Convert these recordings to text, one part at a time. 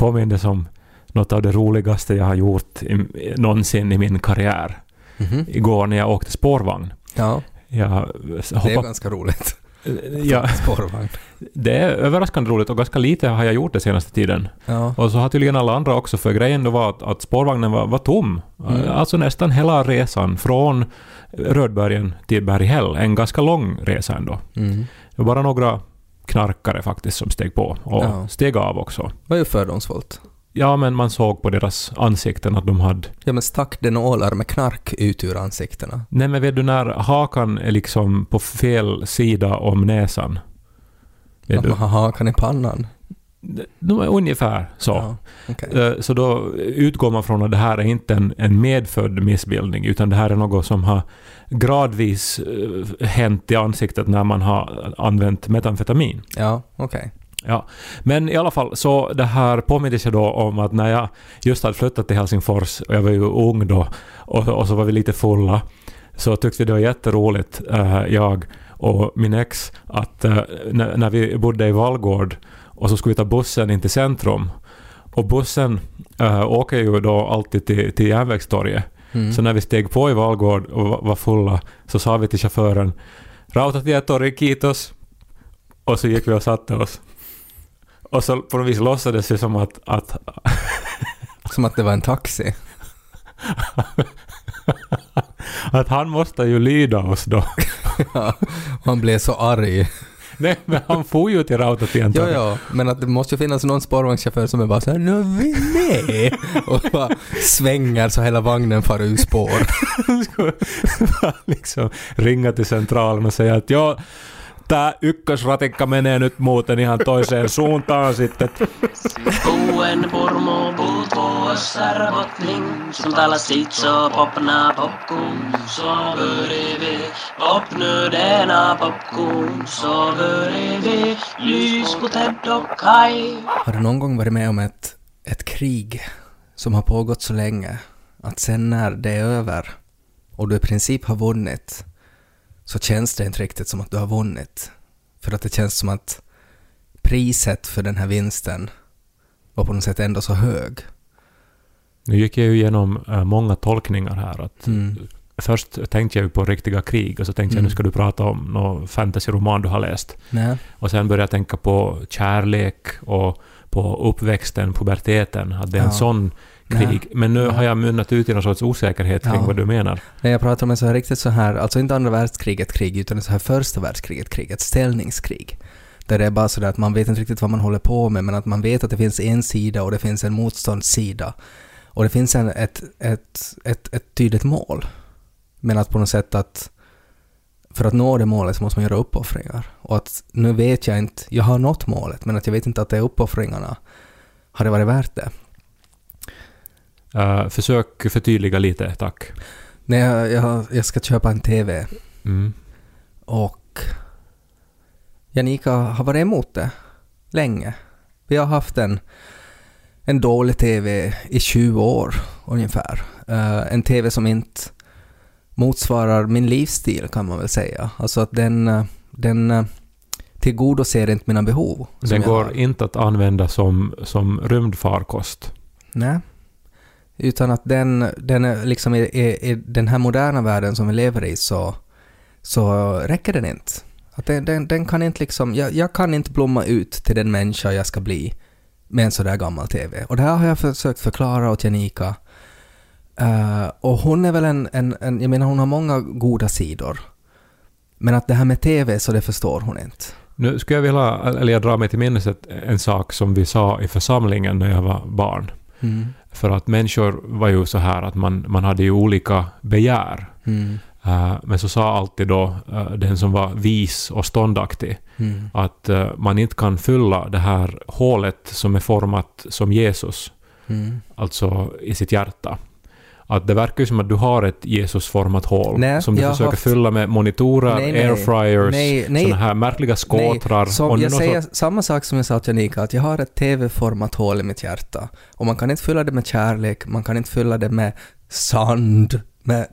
Påminner om något av det roligaste jag har gjort i, någonsin i min karriär. Mhm. Igår när jag åkte spårvagn. Ja, Jag det är hoppade, ganska roligt. ja, Spårvagn. det är överraskande roligt och ganska lite har jag gjort den senaste tiden. Ja. Och så har tydligen alla andra också, för grejen då var att, att spårvagnen var, var tom. Mm. Alltså nästan hela resan från Rödbergen till Berghäll. En ganska lång resa ändå. Mm. Det var bara några knarkare faktiskt som steg på och Ja. steg av också. Var ju fördomsfullt. Ja, men man såg på deras ansikten att de hade... Ja men stack det nålar med knark ut ur ansiktena? Nej, men vet du när hakan är liksom på fel sida om näsan? Vet har hakan i pannan? De är ungefär så. Ja, okej. Eh, Så då utgår man från att det här är inte en, en medfödd missbildning, utan det här är något som har gradvis eh, hänt i ansiktet när man har använt metamfetamin. Ja, okej. Ja, men i alla fall så det här påminner sig då om att när jag just hade flyttat till Helsingfors och jag var ju ung då och, och så var vi lite fulla så tyckte vi det var jätteroligt, eh, jag och min ex, att eh, när, när vi bodde i Vallgård och så skulle vi ta bussen in till centrum och bussen eh, åker ju då alltid till, till Järnvägstorget. Mm. Så när vi steg på i Vallgård och var- fulla så sa vi till chauffören Rautatietorg, kiitos. Och så gick vi och satte oss. Och så på något vis låtsades det som att, att, Som att det var en taxi. att han måste ju lyda oss då. ja, han blev så arg. Nej, men han får ju till Ja, Rautatietorg. ja, men att det måste ju finnas någon spårvagnschaufför som är bara såhär ”Nu är vi med” och bara svänger så hela vagnen far ur spår. Liksom ringa till centralen och säga att ja, tämä ykkösratikka menee nyt muuten ihan toiseen suuntaan sitten. Puen purmu puut puossar bottning Som talar sitt så popna popcorn Så vi Popnu denna popcorn Så vi Lys på Ted och Kai. Har du någon gång varit med om ett, ett krig som har pågått så länge att sen när det är över och du i princip har vunnit så känns det inte riktigt som att du har vunnit. För att det känns som att priset för den här vinsten var på något sätt ändå så hög. Nu gick jag ju igenom eh, många tolkningar här. Att Mm. Först tänkte jag ju på riktiga krig och så tänkte jag Mm. nu ska du prata om någon fantasyroman du har läst. Nej. Och sen började jag tänka på kärlek och på uppväxten, puberteten, att det är en Ja. sån krig. Men nu Ja. har jag mynnat ut i någon sorts osäkerhet kring Ja. vad du menar. När jag pratar om en så här riktigt så här, alltså inte andra världskriget krig, utan ett så här första världskriget krig, ett ställningskrig. Där det är bara sådär att man vet inte riktigt vad man håller på med, men att man vet att det finns en sida och det finns en motståndssida. Och det finns en, ett, ett, ett, ett tydligt mål. Men att på något sätt att för att nå det målet så måste man göra uppoffringar. Och att nu vet jag inte, jag har nått målet, men att jag vet inte att det är uppoffringarna. Har det varit värt det? Eh, försök förtydliga lite, tack. När jag, jag, ska köpa en TV Mm. Och Janika har varit emot det länge. Vi har haft en, en dålig TV i 20 år ungefär. Eh, en TV som inte motsvarar min livsstil kan man väl säga. Alltså att den, den tillgodoser inte mina behov. Den går har. inte att använda som, som rymdfarkost. Nej. Utan att den, den är liksom i, i, i den här moderna världen som vi lever i så, så räcker den inte. Att den, den, den kan inte liksom, jag, jag kan inte blomma ut till den människa jag ska bli med en sådär gammal TV. Och det här har jag försökt förklara åt Janika. Eh, och hon är väl en, en, en, jag menar hon har många goda sidor. Men att det här med TV så det förstår hon inte. Nu skulle jag vilja, eller jag drar mig till minnes en sak som vi sa i församlingen när jag var barn. Mm. För att människor var ju så här att man, man hade ju olika begär. Mm. Eh, men så sa alltid då eh, den som var vis och ståndaktig Mm. att eh, man inte kan fylla det här hålet som är format som Jesus, Mm. alltså i sitt hjärta. Att det verkar ju som att du har ett Jesusformat hål Nej, som du försöker haft- fylla med monitorer, Nej, nej. airfryers, Nej, nej. såna här märkliga skåtrar. Som och jag säger sorts- samma sak som jag sa till Janika, att jag har ett TV-format hål i mitt hjärta. Och man kan inte fylla det med kärlek, man kan inte fylla det med sand, med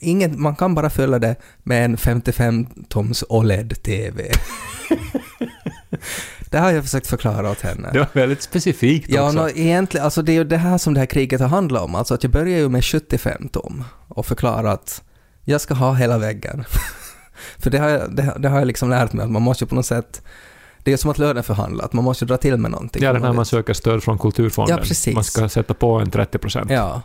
inget, man kan bara fylla det med en 55-tums OLED-TV. det har jag försökt förklara åt henne. det var väldigt specifikt Ja, också. nå, egentligen, alltså det är ju det här som det här kriget har handlat om. Alltså att jag börjar ju med 75 tom och förklarar att jag ska ha hela väggen. För det har, jag, det, det har jag liksom lärt mig att man måste ju på något sätt... Det är som att löneförhandla, att man måste dra till med någonting. Ja, det är när man söker stöd från Kulturfonden. Ja, precis. Man ska sätta på en 30 procent. Ja.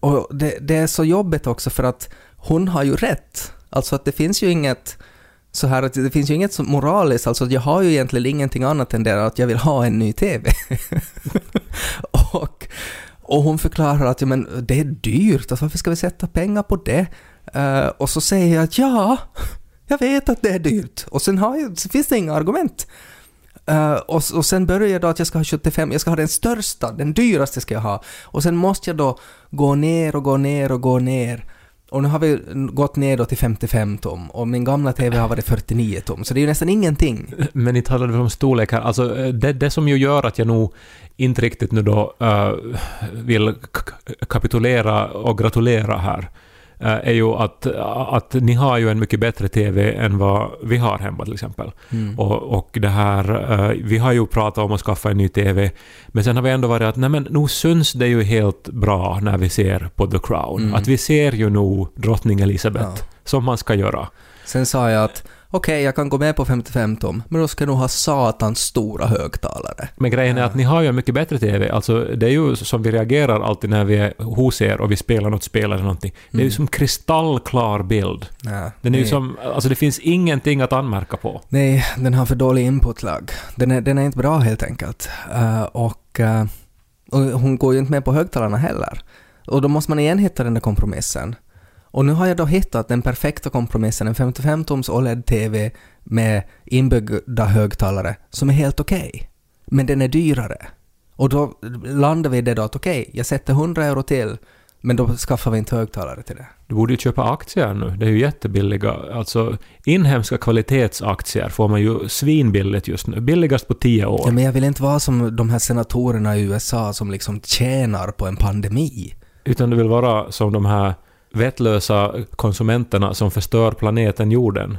Och det, det är så jobbigt också för att hon har ju rätt. Alltså att det finns ju inget så här att det finns ju inget som moraliskt, alltså jag har ju egentligen ingenting annat än det att jag vill ha en ny TV. och, och hon förklarar att ja, men det är dyrt, alltså varför ska vi sätta pengar på det? Uh, och så säger jag att ja, jag vet att det är dyrt. Och sen, har jag, så finns det inga argument. Uh, och, och sen börjar jag då att jag ska ha 75, jag ska ha den största, den dyraste ska jag ha. Och sen måste jag då gå ner och gå ner och gå ner. Och nu har vi gått ner då till 55 tum, och min gamla TV har varit 49 tum, så det är ju nästan ingenting. Men ni talade väl om storlek här. Alltså, eh, det, det som ju gör att jag nog inte riktigt nu då uh, vill kapitulera och gratulera här är ju att, att ni har ju en mycket bättre TV än vad vi har hemma till exempel. Mm. Och, och det här, eh, vi har ju pratat om att skaffa en ny TV, men sen har vi ändå varit att nej men nu syns det ju helt bra när vi ser på The Crown. Mm. Att vi ser ju nog drottning Elizabeth, Ja. som man ska göra. Sen sa jag att okej, jag kan gå med på 55 tom, men då ska nog ha satans stora högtalare. Men grejen är att ni har ju en mycket bättre TV. Alltså, det är ju som vi reagerar alltid när vi är hos er och vi spelar något spel eller någonting. Det är ju Mm. som kristallklar bild. Ja, Den är ju som... Alltså det finns ingenting att anmärka på. Nej, den har för dålig inputlag. Den är, den är inte bra helt enkelt. Eh, och, eh, och hon går ju inte med på högtalarna heller. Och då måste man igen hitta den där kompromissen. Och nu har jag då hittat den perfekta kompromissen, en 55-tums OLED-TV med inbyggda högtalare som är helt okej. Men den är dyrare. Och då landar vi i det då att okej, jag sätter 100 euro till, men då skaffar vi inte högtalare till det. Du borde ju köpa aktier nu. Det är ju jättebilliga. Alltså inhemska kvalitetsaktier får man ju svinbilligt just nu. Billigast på 10 år. Ja, men jag vill inte vara som de här senatorerna i USA som liksom tjänar på en pandemi. Utan du vill vara som de här vettlösa konsumenterna som förstör planeten jorden.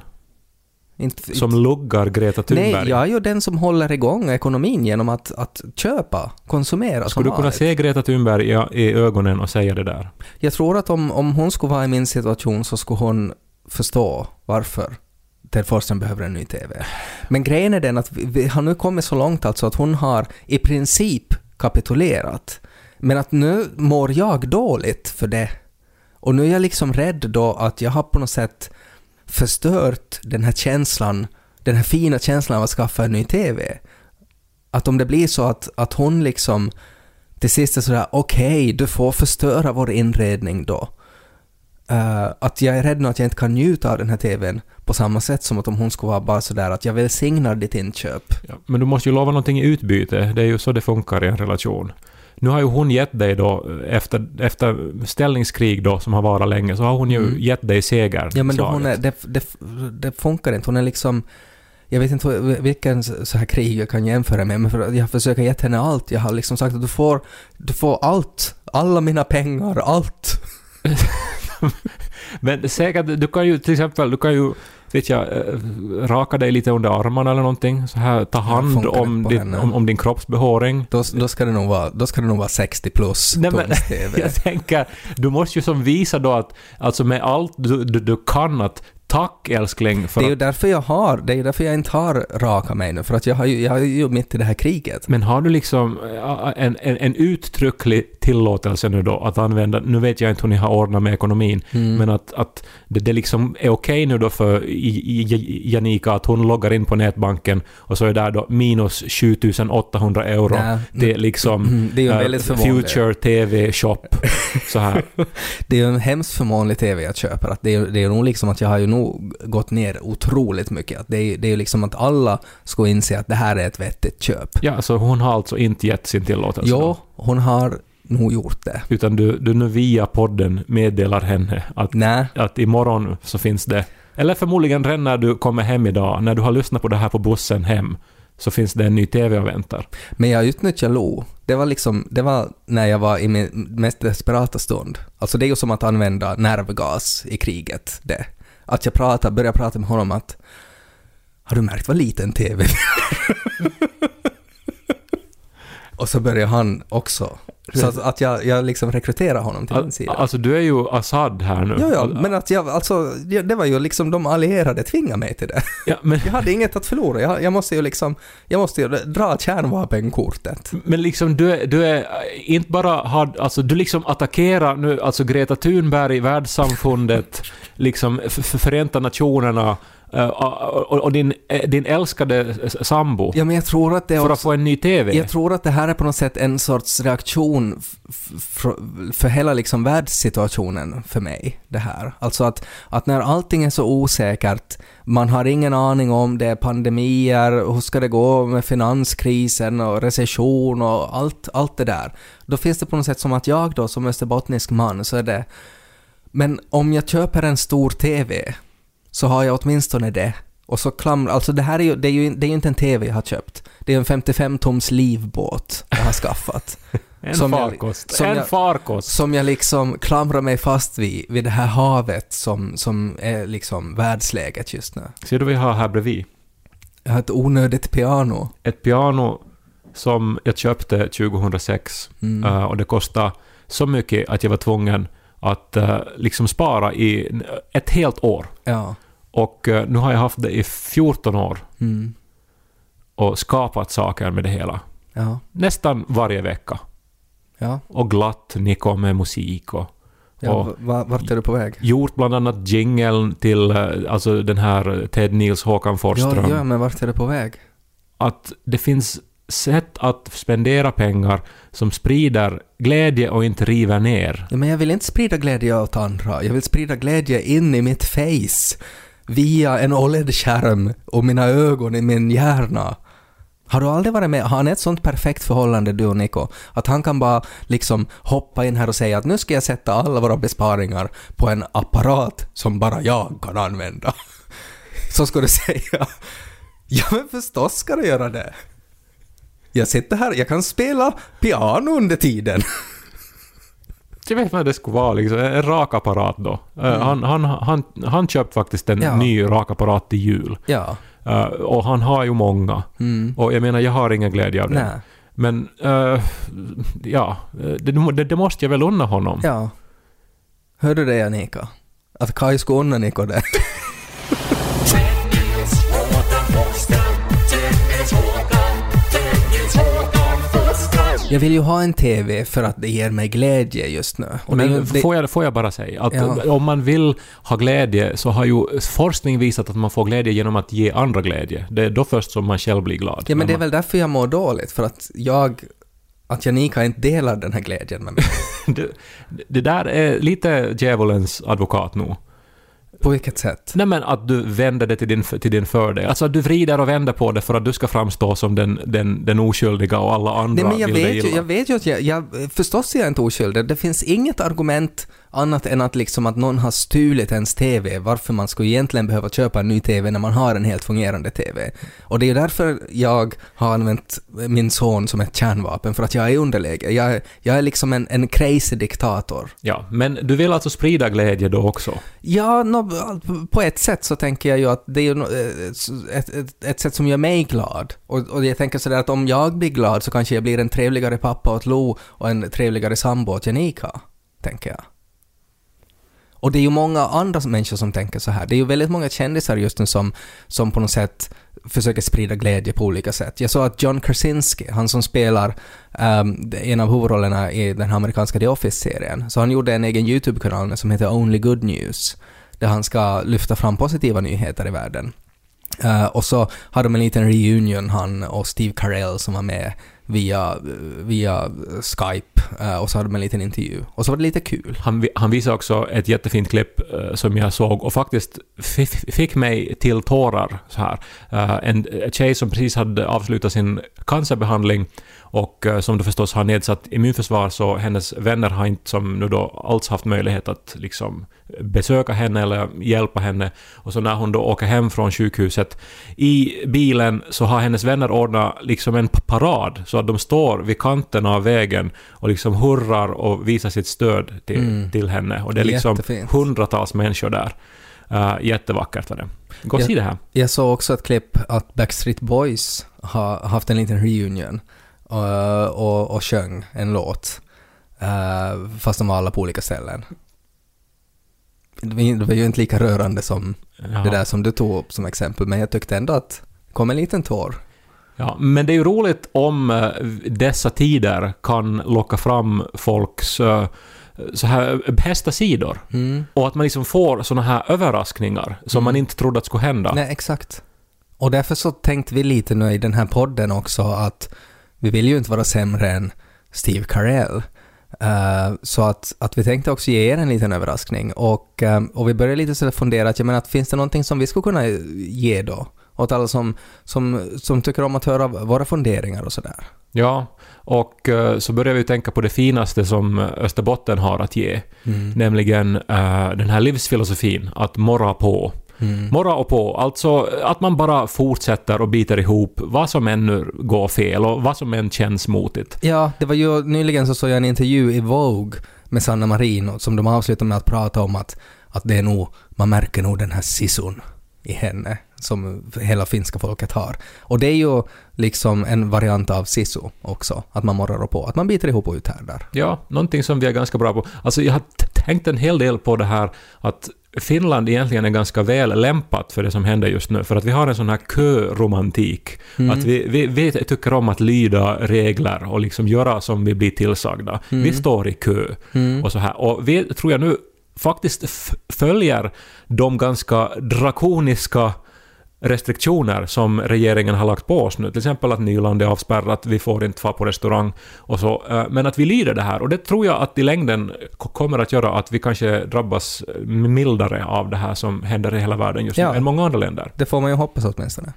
Inte, Som luggar Greta Thunberg. Nej, jag är ju den som håller igång ekonomin genom att, att köpa, konsumera Skulle du kunna se Greta Thunberg i, i ögonen och säga det där? Jag tror att om, om hon skulle vara i min situation så skulle hon förstå varför Ted Forsström behöver en ny TV. Men grejen är den att vi, vi har nu kommit så långt alltså att hon har i princip kapitulerat. Men att nu mår jag dåligt för det. Och nu är jag liksom rädd då att jag har på något sätt förstört den här känslan, den här fina känslan av att skaffa en ny TV. Att om det blir så att, att hon liksom till sist är sådär okej, du får förstöra vår inredning då. Uh, att jag är rädd nu att jag inte kan njuta av den här TVn på samma sätt som att om hon skulle vara bara sådär att jag välsignar ditt inköp. Ja, men du måste ju lova någonting i utbyte. Det är ju så det funkar i en relation. Nu har ju hon gett dig då, efter, efter ställningskrig då, som har varit länge, så har hon ju Mm. gett dig seger. Ja men då hon är, det, det, det funkar inte. Hon är liksom... Jag vet inte vilken så här krig jag kan jämföra med, men för jag försöker ge henne allt. Jag har liksom sagt att du får, du får allt. Alla mina pengar, allt. Men säkert, du kan ju till exempel, du kan ju vet jag, eh, raka dig lite under armarna eller någonting. Så här, ta hand om, din, om, om din kroppsbehåring. Då, då, ska det nog vara, då ska det nog vara 60 plus Nej, men-. Jag tänker, du måste ju som visa då att, alltså med allt du, du, du kan att Tack älskling för Det är ju att, därför jag har, det är ju därför jag inte har raka mig nu, för att jag, har ju, jag är ju mitt i det här kriget. Men har du liksom äh, en, en, en uttrycklig tillåtelse nu då att använda, nu vet jag inte hur ni har ordnat med ekonomin, Mm. men att, att det, det liksom är okej nu då för Janika att hon loggar in på nätbanken och så är där då minus 7800 euro. Nej. Det är liksom Mm, det är äh. Future TV Shop. Så här. Det är ju en hemskt förmånlig TV jag köper. Att det, är, det är nog liksom att jag har ju nog gått ner otroligt mycket. Att det, är, det är ju liksom att alla ska inse att det här är ett vettigt köp. Ja, så hon har alltså inte gett sin tillåtelse? Då? hon har nog gjort det. Utan du, du nu via podden meddelar henne att, att imorgon så finns det, eller förmodligen redan när du kommer hem idag, när du har lyssnat på det här på bussen hem, så finns det en ny TV och väntar. men jag utnyttjar Lo. Det var liksom, det var när jag var i min mest desperata stund. Alltså det är ju som att använda nervgas i kriget, det. Att jag pratar, börjar prata med honom att har du märkt vad liten TV vi har?" Och så börjar han också. Så att, att jag, jag liksom rekryterar honom till min sida. Alltså du är ju Assad här nu. Ja, ja, men att jag, alltså, det var ju liksom de allierade tvingade mig till det. ja, men, Jag hade inget att förlora. Jag, jag måste ju liksom, jag måste ju dra kärnvapenkortet. men liksom du är, du är inte bara har, alltså du liksom attackerar nu alltså Greta Thunberg, världssamfundet, liksom Förenta Nationerna och, och, och din, eh, din älskade s- sambo Ja, men jag tror att det för att också, få en ny TV. jag tror att det här är på något sätt en sorts reaktion för hela liksom världssituationen för mig, det här. Alltså att, att när allting är så osäkert, man har ingen aning om det är pandemier, hur ska det gå med finanskrisen och recession och allt, allt det där. Då finns det på något sätt som att jag då som österbottnisk man så är det men om jag köper en stor TV så har jag åtminstone det. Och så klamrar, alltså det här är ju, det är ju, det är ju inte en TV jag har köpt. Det är en 55-toms livbåt jag har skaffat. en som jag- farkost. som en jag- farkost. som jag liksom klamrar mig fast vid, vid det här havet som, som är liksom världsläget just nu. Ser du vad vi har här bredvid? Jag har ett onödigt piano. Ett piano som jag köpte 2006 Mm. eh, och det kostade så mycket att jag var tvungen att eh, liksom spara i ett helt år. Ja. Och eh, nu har jag haft det i 14 år Mm. och skapat saker med det hela. Ja. Nästan varje vecka. Ja. Och glatt Niko med musik och, ja. Och- va- va- vart är du på väg? gjort bland annat jingeln till eh, alltså den här Ted Nils Håkan Ja, Forsström. ja, men vart är du på väg? Att det finns sätt att spendera pengar som sprider glädje och inte river ner. Men jag vill inte sprida glädje åt andra. Jag vill sprida glädje in i mitt face. Via en OLED-skärm och mina ögon i min hjärna. Har du aldrig varit med? Har han ett sånt perfekt förhållande, du och Nico? Att han kan bara liksom hoppa in här och säga att nu ska jag sätta alla våra besparingar på en apparat som bara jag kan använda. Så ska du säga. Ja, men förstås ska du göra det. Jag sitter här, jag kan spela piano under tiden. Jag vet vad det skulle vara, liksom. en rakapparat då. Eh, Han, han, han, han köpte faktiskt en Ja. ny rakapparat till jul. Ja. Eh, och han har ju många. Mm. Och jag menar, jag har ingen glädje av det. Nej. Men, eh, ja, det, det, det måste jag väl unna honom. Ja. Hör du det Anika? Att Kaj ska unna Niko det. Jag vill ju ha en TV för att det ger mig glädje just nu. Och Men det, får, jag, får jag bara säga att Ja. om man vill ha glädje så har ju forskning visat att man får glädje genom att ge andra glädje. Det är då först som man själv blir glad. ja, men det är När väl därför jag mår dåligt, för att jag... Att Janika inte delar den här glädjen med mig. man, det, det där är lite djävulens advokat nog. På vilket sätt? Nej men att du vänder det till din, till din fördel. Alltså att du vrider och vänder på det för att du ska framstå som den, den, den oskyldiga och alla andra Nej, men jag vill dig vet, ju, illa. jag vet ju att jag, jag... Förstås är jag inte oskyldig. Det finns inget argument annat än att liksom att någon har stulit ens TV, varför man skulle egentligen behöva köpa en ny TV när man har en helt fungerande TV. Och det är ju därför jag har använt min son som ett kärnvapen, för att jag är i underläge. Jag, är- jag är liksom en, en crazy diktator. Ja, men du vill alltså sprida glädje då också? Ja, nå, på ett sätt så tänker jag ju att det är nå- ett, ett, ett sätt som gör mig glad. Och, och jag tänker sådär att om jag blir glad så kanske jag blir en trevligare pappa åt Lo och en trevligare sambo åt Janika, tänker jag. Och det är ju många andra människor som tänker så här. Det är ju väldigt många kändisar just nu som, som på något sätt försöker sprida glädje på olika sätt. Jag såg att John Krasinski, han som spelar um, en av huvudrollerna i den amerikanska The Office-serien, så han gjorde en egen YouTube-kanal som heter Only Good News, där han ska lyfta fram positiva nyheter i världen. Uh, och så har de en liten reunion, han och Steve Carell som var med via, via Skype, eh, och så hade de en liten intervju. Och så var det lite kul. Han, han visade också ett jättefint klipp eh, som jag såg och faktiskt fick, mig till tårar. Så här. Eh, en tjej som precis hade avslutat sin cancerbehandling och eh, som då förstås har nedsatt immunförsvar så hennes vänner har inte som nu då alls haft möjlighet att liksom besöka henne eller hjälpa henne. Och så när hon då åker hem från sjukhuset i bilen så har hennes vänner ordnat liksom en parad så att de står vid kanten av vägen och liksom hurrar och visar sitt stöd till, Mm. till henne. Och det är liksom Jättefint. hundratals människor där. Uh, jättevackert var det. Gå och se det här. Jag såg också ett klipp att Backstreet Boys har haft en liten reunion och, och, och sjöng en låt. eh, fast de var alla på olika ställen. Det var, ju inte lika rörande som Ja. det där som du tog upp som exempel, men jag tyckte ändå att det kom en liten tår. Ja, men det är ju roligt om dessa tider kan locka fram folks så här bästa sidor. Mm. Och att man liksom får såna här överraskningar som man inte trodde att skulle hända. Nej, exakt. Och därför så tänkte vi lite nu i den här podden också att vi vill ju inte vara sämre än Steve Carell. Eh, så att, att vi tänkte också ge er en liten överraskning. Och, eh, och vi började lite så fundera att, jag menar, att finns det någonting som vi skulle kunna ge då? Åt alla som, som, som tycker om att höra våra funderingar och sådär. Ja, och eh, så börjar vi tänka på det finaste som Österbotten har att ge. Nämligen eh, den här livsfilosofin, att morra på. Mm. Morra och på, alltså att man bara fortsätter och biter ihop vad som ännu går fel och vad som än känns motigt. Ja, det var ju nyligen så såg jag en intervju i Vogue med Sanna Marin som de avslutade med att prata om att, att det är nog, man märker nog den här sisun i henne som hela finska folket har. Och det är ju liksom en variant av sisu också, att man morrar på, att man biter ihop och uthärdar. Ja, någonting som vi är ganska bra på. Alltså jag har tänkt en hel del på det här att Finland egentligen är ganska väl lämpat för det som händer just nu, för att vi har en sån här köromantik. Att vi, vi, vi tycker om att lyda regler och liksom göra som vi blir tillsagda. Vi står i kö och så här. Och vi, tror jag nu, faktiskt följer de ganska drakoniska restriktioner som regeringen har lagt på oss nu. Till exempel att Nyland är avspärrat, vi får inte vara på restaurang och så. Eh, Men att vi lyder det här och det tror jag att i längden kommer att göra att vi kanske drabbas eh, mildare av det här som händer i hela världen just nu Ja. än många andra länder. Det får man ju hoppas åtminstone.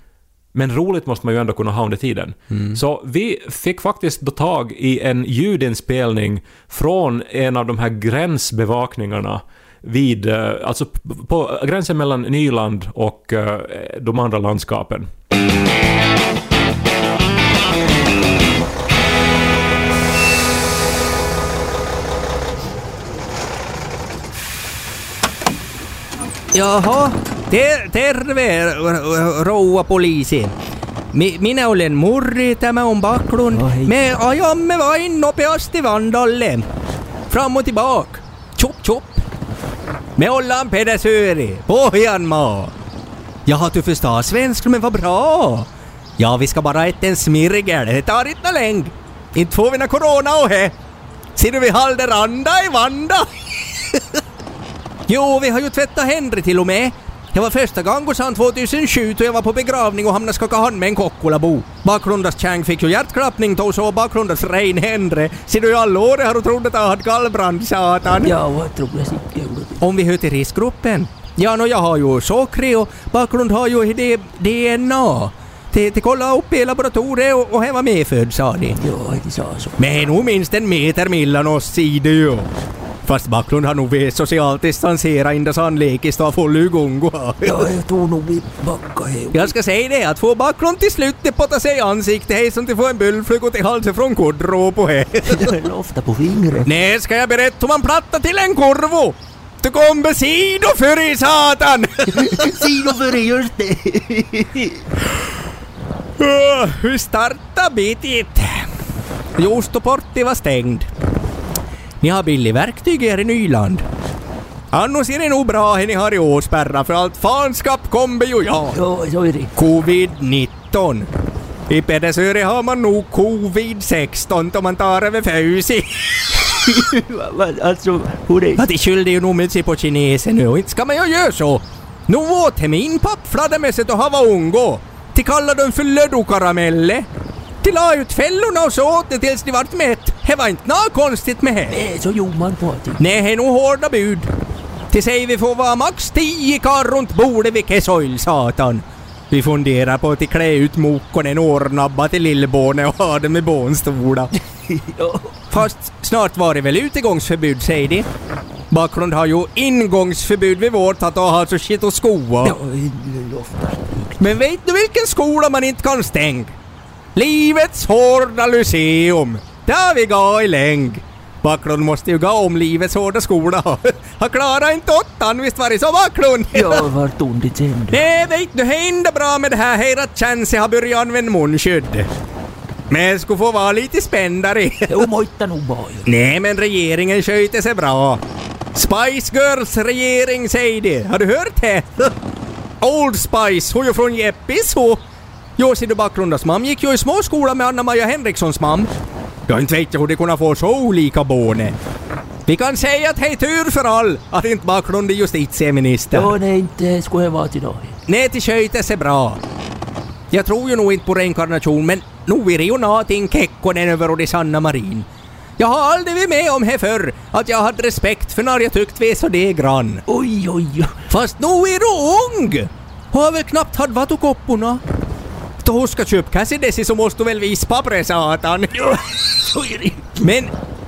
Men roligt måste man ju ändå kunna ha under tiden. Så vi fick faktiskt då tag i en ljudinspelning från en av de här gränsbevakningarna vid, eh, alltså på gränsen mellan Nyland och eh, de andra landskapen. Jaha, ter, terve rouva poliisi. Mi, minä olen Murri, tämä on Backlund. Me ajamme vain nopeasti Vandalle. Fram och tillbaka. Chop chop. Me ollaan Pedersöri, Pohjanmaa. Jaha, du förstår svenska, men vad bra. Ja, vi ska bara äta en smirgel. Det tar inte länge. Inte får vi na corona och he. Ser du vi Halderanda i Vanda? Jo, vi har ju tvättat Henry till och med. Det var första gången sedan 2007 då jag var på begravning och hamnade skaka hand med en Kokkolabo. Baklundas Chang fick ju hjärtklappning då så Baklundas Rein Henry. Ser du i alla år har du trott att han hade gallbrand, satan. Joo, vad kul. Om vi hör till riskgruppen? Ja, no, jag har ju sockret och Baklund har ju det DNA. Till, till kolla upp i laboratoriet och, och han var medfödd sa de. Joo, inte sa så. Men nog minst en meter mellan oss sidor ju. Fast Backlund har nog vet socialt distansera innan han lekis och full igång. Joo, jag tror nog vi backar hem. Jag ska säga det att få Backlund till slut potta sig i ansiktet hej som till få en bullfluga till halsen från kuddrå på he. Det är väl ofta på fingret. Nej, ska jag berätta hur man plattar till en kurvo? Du kommer sido för i satan! Sido för dig, just det. Hur startar bitit? Just och porti var stängd. Ni har billig verktyg här i Nyland. Annars är det nog bra att ni har i åspärra för allt fanskap kommer ju ja. Ja, så är det. Covid-19. I Pedersöre har man nog covid-16 om man tar över va- Alltså, hur är Ja, de skyllde ju nog med sig på kinesen nu och inte ska man ju göra så. Nu åt hem in pappfladdermässet och hava ungo. De kallade dem för löddokaramelle. De la ut fällorna och så åt det tills de vart mätt. Det var inte något konstigt med det. det? Så gjorde man på det. Nej, det är nog hårda bud. Till säger vi får vara max tio karl runt bordet vid Kesoil, satan. Vi funderar på att klä ut mokkonen årnabba till lillbåne och ha det med bånstolar. Fast snart var det väl utegångsförbud, säger de. Backlund har ju ingångsförbud vid vårt att ha så shit och skoa. Men vet du vilken skola man inte kan stänga? Livets hårda lyceum. Där vi gå i längd. Backlund måste ju gå om livets hårda skola. Han klarar inte åttan, visst var det så Backlund? Ja, vart ont det sen. Nej, vet du, det är bra med det här hela chans jag har börjat använda munskydd. Men skulle få vara lite spändare. Jo, mojta nog bara. Nej, men regeringen sköter sig bra. Spice Girls regering säger det. Har du hört det? Old Spice, hon är ju från Jeppis hon. Jo, ser du Backlundas mam gick ju i småskola med Anna-Maja Henrikssons mam. Jag inte vet jag hur de kunde få så olika båne. Vi kan säga att är tur för all att inte Backlund är justitieminister. Ja, nej, inte skulle jag vara till då. Nej, till sköter sig bra. Jag tror ju nog inte på reinkarnation, men nog är det ju någonting Kekkonen över och det sanna marin. Jag har aldrig varit med om här förr, att jag hade respekt för när jag tyckt vi är så det grann. Oj, oj, oj. Fast nu är du ung! Har väl knappt haft vatukopporna. Då hon ska köpa Cassidesi så måste du väl visa pappret satan. Så är det. Men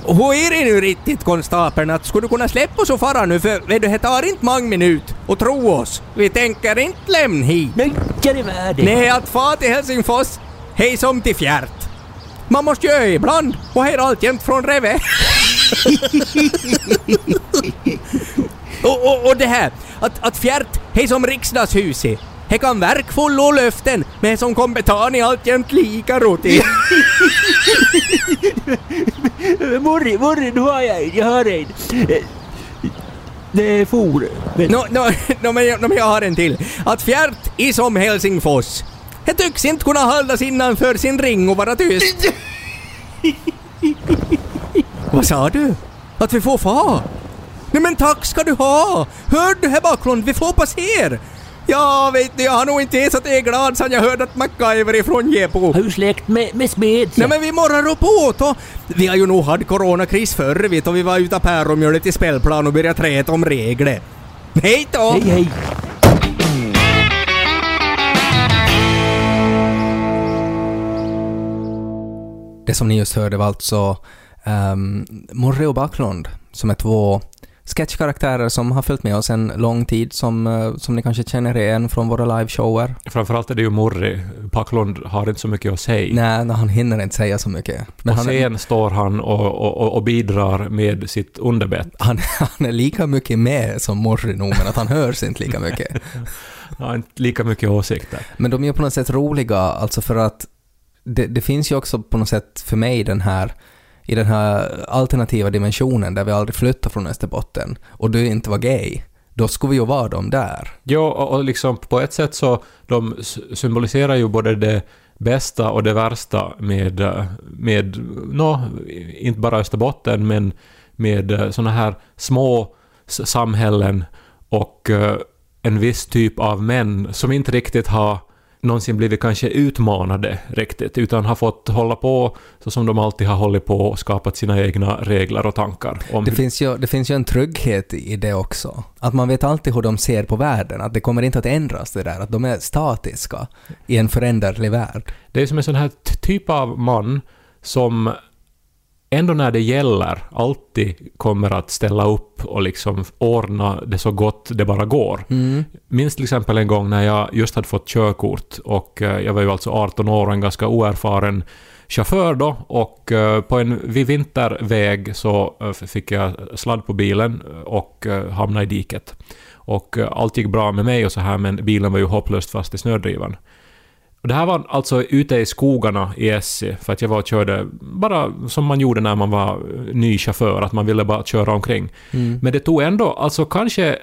hur är det nu riktigt konstapeln att skulle du kunna släppa oss och fara nu för vet du, det tar inte många minut. Och tro oss, vi tänker inte lämna hit. Nej, är det värde. Nej, att fara till Helsingfors, hej som till fjärt. Man måste ju ibland och här alltjämt från Reve. och, och, och det här, att, att fjärt, hej som riksdagshuset. Här kan verk full och löften, men som kom betalning alltjämt lika roti. Morri, morri, nu har jag en. Jag har en. Eh, Det är for. Men, Nå, nå, nå, men, jag- nå, men jag har en till. Att fjärt i som Helsingfors. Det tycks inte kunna hållas innanför sin ring och vara tyst. Vad sa du? Att vi får fara? Nej men tack ska du ha! Hör du här Backlund, vi får passera! Ja, vet du, jag har nog inte ens att jag är glad sen jag hörde att MacGyver är från Jepo. har ju släkt med, med smed. Nej men vi morrar upp åt och Vi har ju nog haft coronakris förr vet och vi var ute på och mjölet i spelplan och började träta om regler. Hej då! Hej, hej. Det som ni just hörde var alltså um, Morre och Backlund, som är två sketchkaraktärer som har följt med oss en lång tid, som, eh, som ni kanske känner igen från våra liveshower. Framförallt är det ju Murri. Packlund har inte så mycket att säga. Nej, nej, han hinner inte säga så mycket. På han, är, scen står han och, och, och- bidrar med sitt underbett. han, han är lika mycket med som Morre nog, men att han hörs inte lika mycket. Han har inte lika mycket åsikter. Men de är på något sätt roliga, alltså för att det, det finns ju också på något sätt för mig den här i den här alternativa dimensionen där vi aldrig flyttar från Österbotten och du inte var gay, då skulle vi ju vara de där. Jo, och, liksom på ett sätt så de symboliserar ju både det bästa och det värsta med, med nå, inte bara Österbotten, men med såna här små samhällen och eh, en viss typ av män som inte riktigt har någonsin blivit kanske utmanade riktigt, utan har fått hålla på så som de alltid har hållit på och skapat sina egna regler och tankar. Om Det finns, ju, det finns ju en trygghet i det också. Att man vet alltid hur de ser på världen, att det kommer inte att ändras det där, att de är statiska i en föränderlig värld. Det är som en sån här typ av man som ändå när det gäller alltid kommer att ställa upp och liksom ordna det så gott det bara går. Mm. Minns till exempel en gång när jag just hade fått körkort och eh, jag var ju alltså 18 år och en ganska oerfaren chaufför då och eh, på en vid vinterväg så eh, fick jag sladd på bilen och hamnade i diket. Och allt gick bra med mig och så här men bilen var ju hopplöst fast i snödrivan. Och det här var alltså ute i skogarna i Essi, för att jag var och körde bara som man gjorde när man var ny chaufför, att man ville bara köra omkring. Men det tog ändå alltså kanske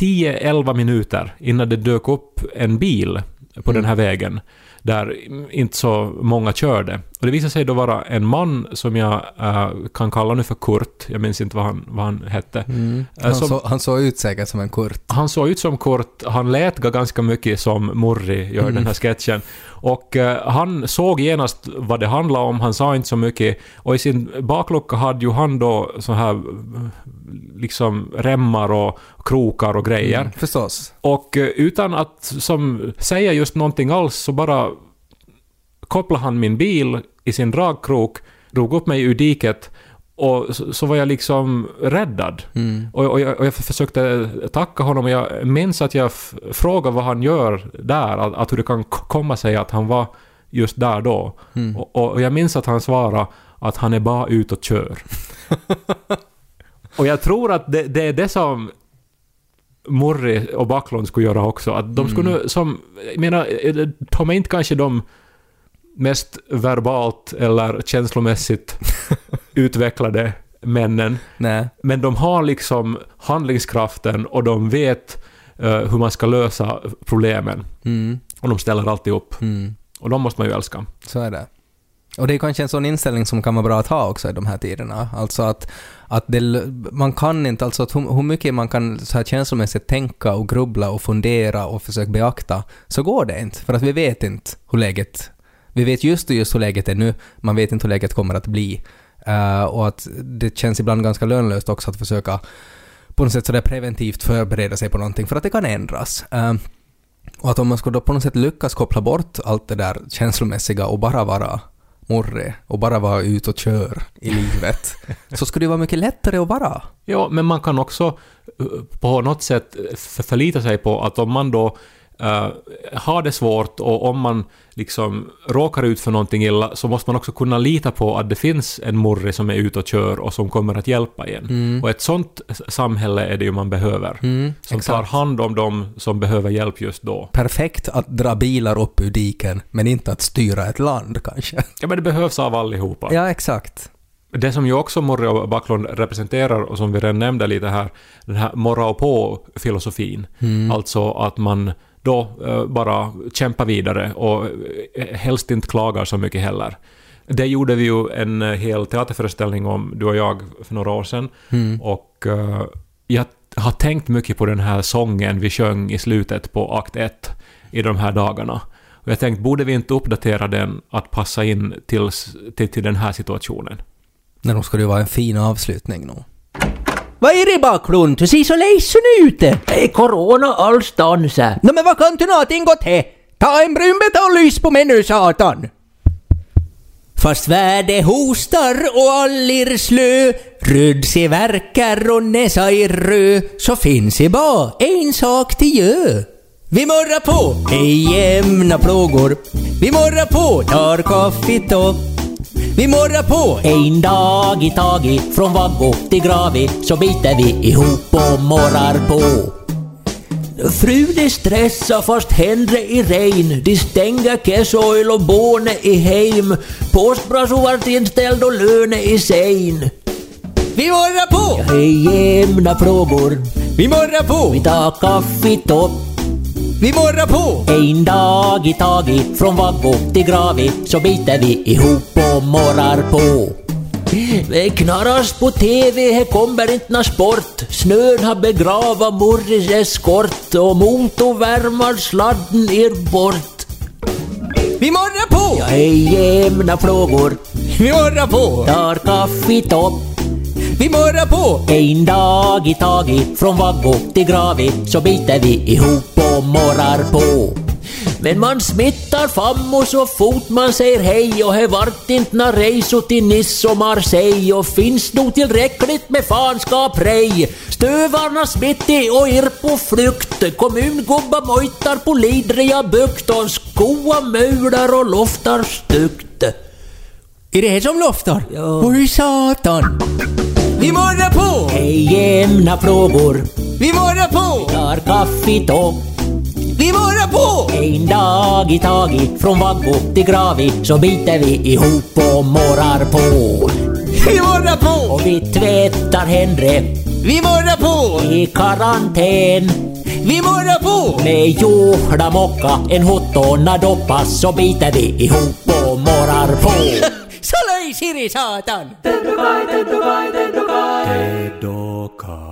10-11 minuter innan det dök upp en bil på den här vägen där inte så många körde. Och det visade sig då vara en man som jag eh, kan kalla nu för Kurt, jag minns inte vad han, vad han hette. Eh, Han, som- så, han såg ut säkert som en Kurt. han såg ut som Kurt, han lät ganska mycket som Murri gör den här sketchen. Och eh, han såg genast vad det handlade om, han sa inte så mycket. Och i sin baklucka hade ju han då så här liksom remmar och krokar och grejer. Förstås. Och eh, utan att som, säga just någonting alls så bara kopplade han min bil i sin dragkrok, drog upp mig ur diket och så, så var jag liksom räddad. Och, och, jag, och jag försökte tacka honom och jag minns att jag frågade vad han gör där, att, att hur det kan komma sig att han var just där då. Och, och, och jag minns att han svarade att han är bara ute och kör. och jag tror att det, det är det som Murri och Backlund skulle göra också. Att de skulle nu som... Jag menar, eh, de är inte kanske de mest verbalt eller känslomässigt utvecklade männen. Nej. Men de har liksom handlingskraften och de vet eh, hur man ska lösa problemen. Mm. Och de ställer alltid upp. Mm. Och de måste man ju älska. Så är det. Och det är kanske en sån inställning som kan vara bra att ha också i de här tiderna. Alltså att, att det, man kan inte, alltså att hur, hur mycket man kan så här känslomässigt tänka och grubbla och fundera och försöka beakta, så går det inte. För att vi vet inte hur läget, vi vet just just hur läget är nu, man vet inte hur läget kommer att bli. Eh, och att det känns ibland ganska lönlöst också att försöka på något sätt sådär preventivt förbereda sig på någonting, för att det kan ändras. Eh, och att om man skulle då på något sätt lyckas koppla bort allt det där känslomässiga och bara vara morre och bara vara ute och kör i livet, så skulle det vara mycket lättare att vara. Ja, men man kan också eh, på något sätt för- förlita sig på att om man då eh, har det svårt och om man liksom råkar ut för någonting illa så måste man också kunna lita på att det finns en morre som är ute och kör och som kommer att hjälpa en. Och ett sånt samhälle är det ju man behöver. Mm, som tar hand om dem som behöver hjälp just då. Perfekt att dra bilar upp ur diken, men inte att styra ett land kanske. Ja, men det behövs av allihopa. Ja, exakt. Det som ju också Morre och Backlund representerar och som vi redan nämnde lite här, den här morra och på-filosofin. Alltså att man då eh, bara kämpar vidare och eh, helst inte klagar så mycket heller. Det gjorde vi ju en eh, hel teaterföreställning om, du och jag, för några år sedan. Och eh, jag har tänkt mycket på den här sången vi sjöng i slutet på akt 1 i de här dagarna. Och jag tänkte, borde vi inte uppdatera den att passa in till, till, till den här situationen? Men nog skulle det vara en fin avslutning nog. Vad är det Backlund? Du ser så ledsen ut. Det är corona allstans. Nå men vad kan du någonting gått he? Ta en brunbeta och lys på mig nu satan. Fast värde hostar och allir slö Röd se verkar och näsa är rö Så finns det bara en sak till gö Vi morrar på, ej jämna plågor Vi morrar på, tar kaffet och vi morrar på en dag i taget Från vaggo till gravi så biter vi ihop och morrar på Frun stressar fast hellre i regn. De stänger kesoil och båne i heim. Påskbrasor vart inställd och löne i sein. Vi morrar på! Hej jämna frågor. Vi morrar på! Vi tar kaffet upp. Vi morrar på! En dag i taget, från vaggo till gravi, så biter vi ihop och morrar på. Det knarras på TV, här kommer inte nå sport. Snön har begrava Morris eskort och motorvärmar sladden er bort. Vi morrar på! Ja, hej jämna frågor. Vi morrar på! Tar kaffet upp. Vi morrar på! En dag i taget, från vaggo till gravi, så biter vi ihop och morrar på. Men man smittar fammo så fort man säger hej och här vart inte nå resor till Nice och Marseille och finns nog tillräckligt med fanskap rej. Stövarna smittig och er på flykt. Kommungubbar mojtar på Lidria bukt och skoa mular och loftar styggt. Är det här som loftar? Ja. Oj satan! Vi morrar på! Hej jämna frågor. Vi morrar på! Tar kaffet upp. Vi Vi morrar på! En dag i taget, från vaggo till gravi, så biter vi ihop och morrar på. Vi morrar på! Och vi tvättar händer Vi morrar på! i karantän. Vi morrar på! Med jorda mocka, en hottona doppas, så biter vi ihop och morrar på. Så löj siri satan! Ted och Kai, Ted och Kai, Ted och Kai.